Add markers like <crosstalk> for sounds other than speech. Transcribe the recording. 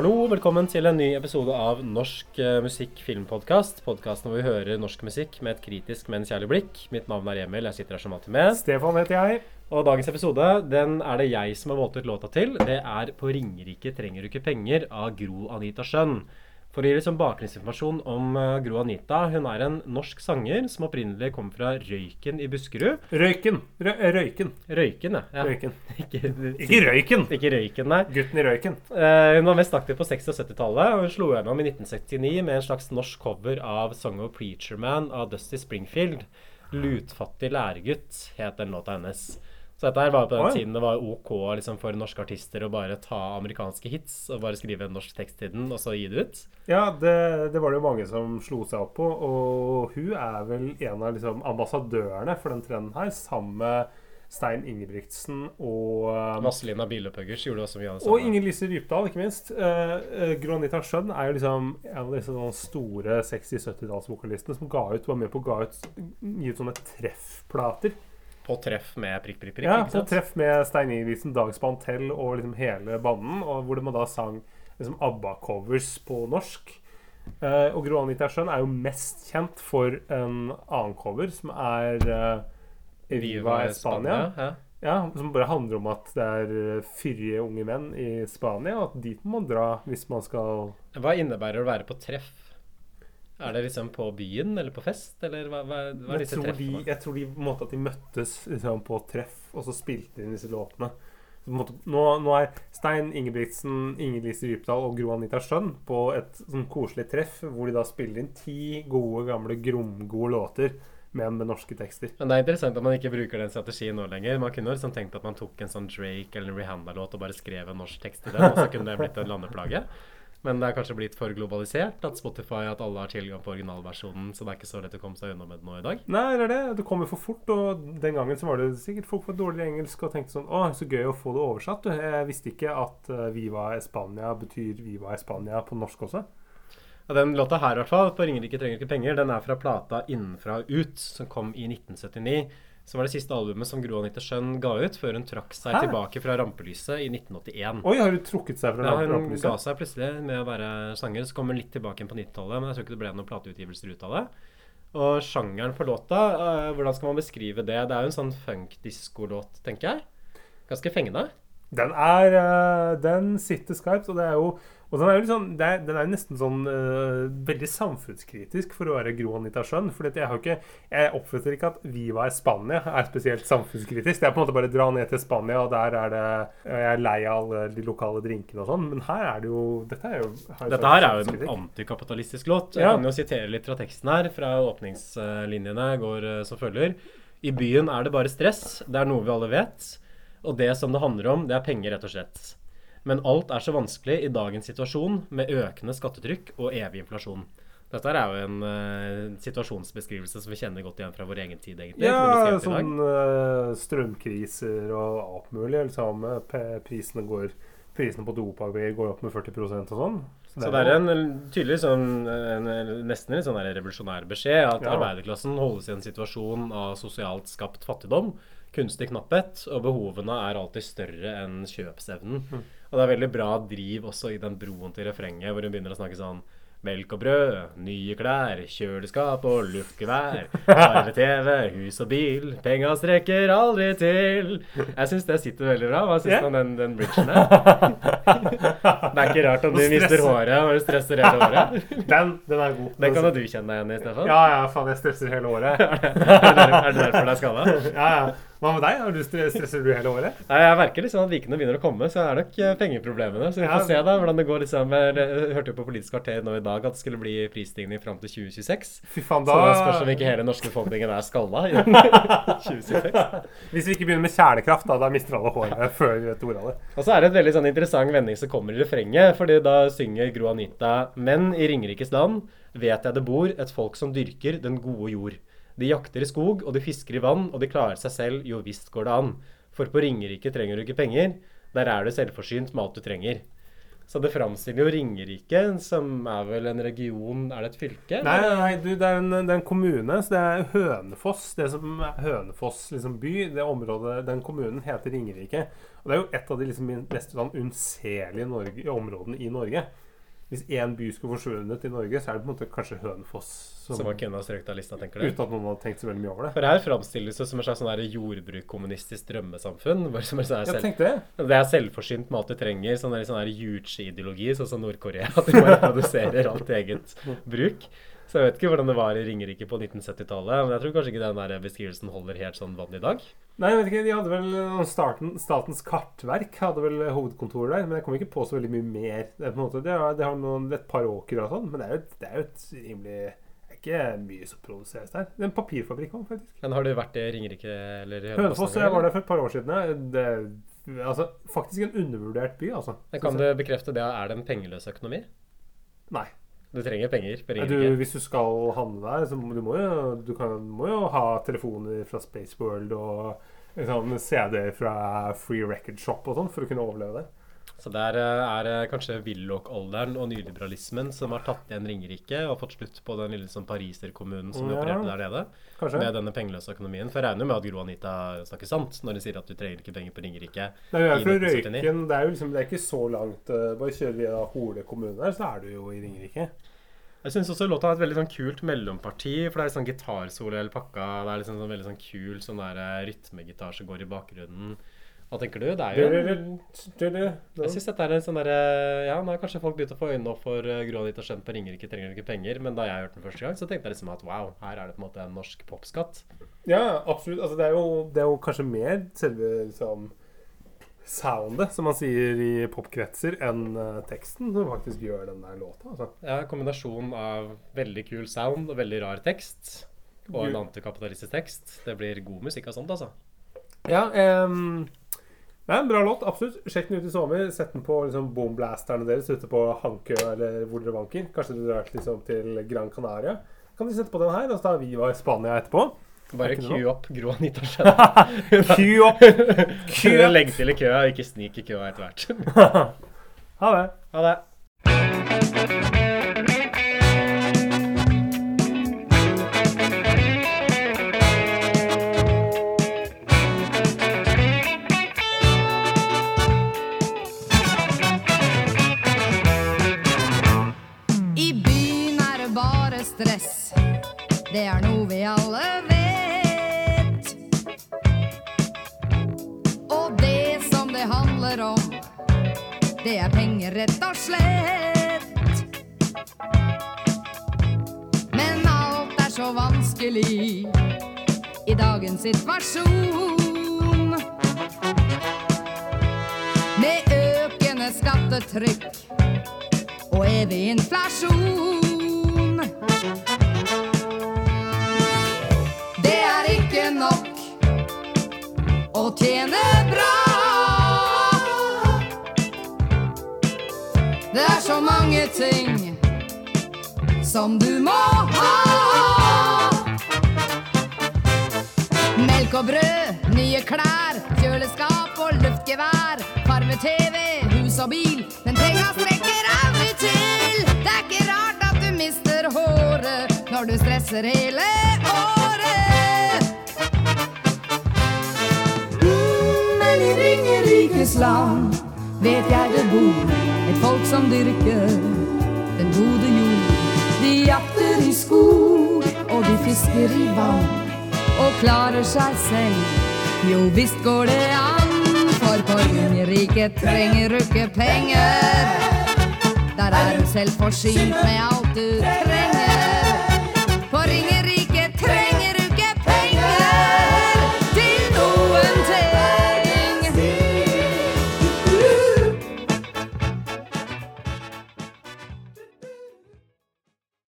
Hallo, velkommen til en ny episode av Norsk eh, musikk filmpodkast. Podkasten hvor vi hører norsk musikk med et kritisk, men kjærlig blikk. Mitt navn er Emil, jeg sitter her som alltid med. Stefan heter jeg. Og dagens episode den er det jeg som har valgt ut låta til. Det er 'På Ringerike trenger du ikke penger' av Gro Anita Skjønn. For å gi litt sånn bakgrunnsinformasjon om uh, Gro Anita. Hun er en norsk sanger som opprinnelig kom fra Røyken i Buskerud. Røyken. Rø røyken. Røyken, ja. ja. Røyken. <laughs> ikke, Ikke Røyken! ikke Røyken, nei. Gutten i Røyken. Uh, hun var mest aktiv på 60- og 70-tallet, og hun slo gjennom i 1969 med en slags norsk cover av Song of Preacher Man av Dusty Springfield. 'Lutfattig læregutt' het den låta hennes. Så dette her var på den Oi. tiden det var OK liksom, for norske artister å bare ta amerikanske hits og bare skrive en norsk tekst til den, og så gi det ut. Ja, det, det var det jo mange som slo seg opp på. Og hun er vel en av liksom, ambassadørene for den trenden her, sammen med Stein Ingebrigtsen og um, Vazelina Bilopphøggers gjorde også mye av det Og samme. Inger Lise Rypdal, ikke minst. Uh, uh, Gro Anita er jo liksom en av disse store 60-70-tallsvokalistene som ga ut, var med på å gi ut sånne treffplater. På treff med prikk, prikk, prikk. Ja, på treff med Stein Ingebrigtsen, Dag Spantell og liksom hele banden. Og hvor man da sang liksom ABBA-covers på norsk. Uh, og Gro Anita Skjønn er jo mest kjent for en annen cover, som er uh, Viva Spania. Ja. Ja, Som bare handler om at det er eh, fyrige unge menn i Spania, og at dit må man dra hvis man skal Hva innebærer det å være på treff? Er det liksom på byen eller på fest, eller hva, hva, hva er jeg disse tror, de, treffene? jeg tror de på en måte at de møttes liksom, på treff, og så spilte inn disse låtene. Måte, nå, nå er Stein Ingebrigtsen, Inger-Lise Rypdal og Gro Anita Skjønn på et sånn koselig treff, hvor de da spiller inn ti gode, gamle, gromgode låter, men med norske tekster. Men det er interessant at man ikke bruker den strategien nå lenger. Man kunne liksom tenkt at man tok en sånn Drake eller Rihanna-låt og bare skrev en norsk tekst til den, og så kunne det blitt en landeplage. Men det er kanskje blitt for globalisert at Spotify at alle har tilgang på originalversjonen, så det er ikke så lett å komme seg unna med det nå i dag. Nei, det er det. Det kommer for fort, og den gangen så var det sikkert folk med dårlig engelsk og tenkte sånn Å, så gøy å få det oversatt. Jeg visste ikke at eh, Viva Espania betyr Viva Espania på norsk også. Ja, den låta her, i hvert fall, på 'Ringerike trenger ikke penger', den er fra plata 'Innenfra og ut', som kom i 1979. Som var det siste albumet som Gro Anita Skjønn ga ut, før hun trakk seg Hæ? tilbake fra rampelyset i 1981. Oi, har hun trukket seg fra Ja, hun ga seg plutselig med å være sanger. Så kom hun litt tilbake på 90-tallet, men jeg tror ikke det ble noen plateutgivelser ut av det. Og sjangeren på låta, uh, hvordan skal man beskrive det? Det er jo en sånn funk-disco-låt, tenker jeg. Ganske fengende. Den er uh, Den sitter skarpt, og det er jo og den er jo det er, den er nesten sånn uh, veldig samfunnskritisk for å være Gro Anita Schjønn. For jeg, har ikke, jeg oppfatter ikke at Viva i Spania er spesielt samfunnskritisk. Det er på en måte bare å dra ned til Spania, og der er det Jeg er lei av alle de lokale drinkene og sånn, men her er det jo Dette er jo har Dette her er jo en antikapitalistisk låt. Jeg Ja. kan jo sitere litt fra teksten her, fra åpningslinjene går eh, som følger. I byen er det bare stress, det er noe vi alle vet. Og det som det handler om, det er penger, rett og slett. Men alt er så vanskelig i dagens situasjon, med økende skattetrykk og evig inflasjon. Dette er jo en uh, situasjonsbeskrivelse som vi kjenner godt igjen fra vår egen tid, egentlig. Ja, sånn uh, strømkriser og alt mulig. Liksom, prisene, går, prisene på dopapir går opp med 40% og sånn. Så det er en tydelig sånn en, nesten en sånn revolusjonær beskjed at Ja. arbeiderklassen holdes i en situasjon av sosialt skapt fattigdom, kunstig knapphet, og behovene er alltid større enn kjøpsevnen. Mm. Og det er veldig bra driv også i den broen til refrenget, hvor hun begynner å snakke sånn Melk og brød, nye klær, kjøleskap og luftgevær. Farve-TV, hus og bil, penga strekker aldri til. Jeg syns det sitter veldig bra. Hva syns du du om den, den bridgen der? <laughs> Det er ikke rart om du mister håret og du stresser hele året. <laughs> Den, den er god. Den kan jo du kjenne deg igjen i, Stefan. Ja, ja, faen, jeg stresser hele året. <laughs> Er det der- er det derfor det er skada? <laughs> Ja, ja. Hva med deg? Har du Stresser du hele året? Nei, Jeg merker liksom at vikene begynner å komme, så det er nok eh, pengeproblemene. Så vi Ja. får se da hvordan det går. liksom Jeg hørte jo på Politisk kvarter nå i dag at det skulle bli prisstigning fram til 2026. Fy faen, Så da det spørs om ikke hele norske befolkningen er skalla i 2026. Hvis vi ikke begynner med kjernekraft, da, da mister alle håret før vi vet ordet av det. Og så er det et veldig sånn interessant vending som kommer i refrenget, fordi da synger Gro Anita Men i Ringerikes land vet jeg det bor et folk som dyrker den gode jord. De jakter i skog, og de fisker i vann, og de klarer seg selv, jo visst går det an. For på Ringerike trenger du ikke penger, der er du selvforsynt med alt du trenger. Så det framstiller jo Ringerike, som er vel en region Er det et fylke? Nei, nei, du, det, er en, det er en kommune. Så det er Hønefoss. Det som er Hønefoss liksom by, det området, den kommunen heter Ringerike. Og det er jo et av de liksom mest sånn unnselige områdene i Norge. Hvis én by skulle forsvunnet i Norge, så er det på en måte kanskje Hønefoss. Som man kunne ha strøket av lista, tenker du? Uten at noen hadde tenkt så veldig mye over det. For her framstilles det som et slags sånn jordbrukkommunistisk drømmesamfunn. Hvor som er sånn her Jeg tenkte det. det er selvforsynt med alt du trenger. Sånn der, sånn der juche-ideologi, sånn som Nord-Korea. <laughs> At de bare produserer alt eget bruk. Så jeg vet ikke hvordan det var i Ringerike på 1970-tallet. Men jeg tror kanskje ikke den der beskrivelsen holder helt sånn vann i dag. Nei, jeg vet ikke, de hadde vel uh, starten, Statens kartverk hadde vel hovedkontoret der, men jeg kom ikke på så veldig mye mer. Det, måte, det, har, det har noen, et par åker og sånn, men det er jo et, det er et rimelig ikke mye som produseres der. Det er en papirfabrikk òg, faktisk. Men har du vært i Ringerike eller Hønefoss jeg var der for et par år siden. Det, altså, faktisk en undervurdert by, altså. Men Kan du bekrefte det? Er det en pengeløs økonomi? Nei. Du trenger penger penger Du, hvis du skal handle der, så du må jo, du kan, må jo ha telefoner fra Space World og liksom, CD-er fra Free Record Shop og sånn for å kunne overleve der. Så der eh, er det kanskje Willoch-alderen og nyliberalismen som har tatt igjen Ringerike og fått slutt på den lille sånn pariserkommunen som Ja. opererte der nede. Kanskje? Med denne pengeløse økonomien. For jeg regner jo med at Gro Anita snakker sant når hun sier at du trenger ikke penger på Ringerike. Nei, vi er fra Røyken. Det er jo liksom, det er ikke så langt. eh, bare kjører via Hole kommune der, så er du jo i Ringerike. Jeg syns også låta har et veldig sånn kult mellomparti. For det er sånn gitarsolo hele pakka. Det er liksom sånn veldig sånn kul sånn der eh, rytmegitar som går i bakgrunnen. Hva tenker du? Det er jo Jeg syns dette er en sånn derre Ja, nå har kanskje folk begynt å få øynene opp for Gro Anita Skjønn på Ringerike trenger ikke penger, men da jeg hørte den første gang, så tenkte jeg liksom at wow, her er det på en måte en norsk popskatt. Ja, absolutt. Altså, det, er jo, det er jo kanskje mer selve liksom, soundet, som man sier i popkretser, enn uh, teksten som faktisk gjør den der låta. Altså. Ja, kombinasjon av veldig kul sound og veldig rar tekst. Og en antikapitalistisk tekst. Det blir god musikk av sånt, altså. Ja, em, det er en bra låt, absolutt. Sjekk den ut i sommer. Sett den på liksom, boomblasterne deres ute på Hankø eller hvor dere banker. Kanskje dere drar liksom, til Gran Canaria. Kan de sette på den her, og så tar vi var i Spania etterpå. Bare cue opp Gro Anita Skjønn. Cue <laughs> opp! Cue up! Legg til i køa, ikke snik i køa etter hvert. <laughs> Ha det. Ha det. Rett og slett. Men alt er så vanskelig i dagens situasjon. Med økende skattetrykk og evig inflasjon. Så mange ting som du må ha. Melk og brød, nye klær, kjøleskap og luftgevær. Farve-TV, hus og bil, men penga strekker aldri til. Det er ikke rart at du mister håret når du stresser hele året. Mm, Men i Ringerikes land vet jeg det bor et folk som dyrker den gode jord. De jakter i skog, og de fisker i vann og klarer seg selv. Jo visst går det an, for Ringerike trenger du ikke penger. Der er du selvforsynt med alt du trenger.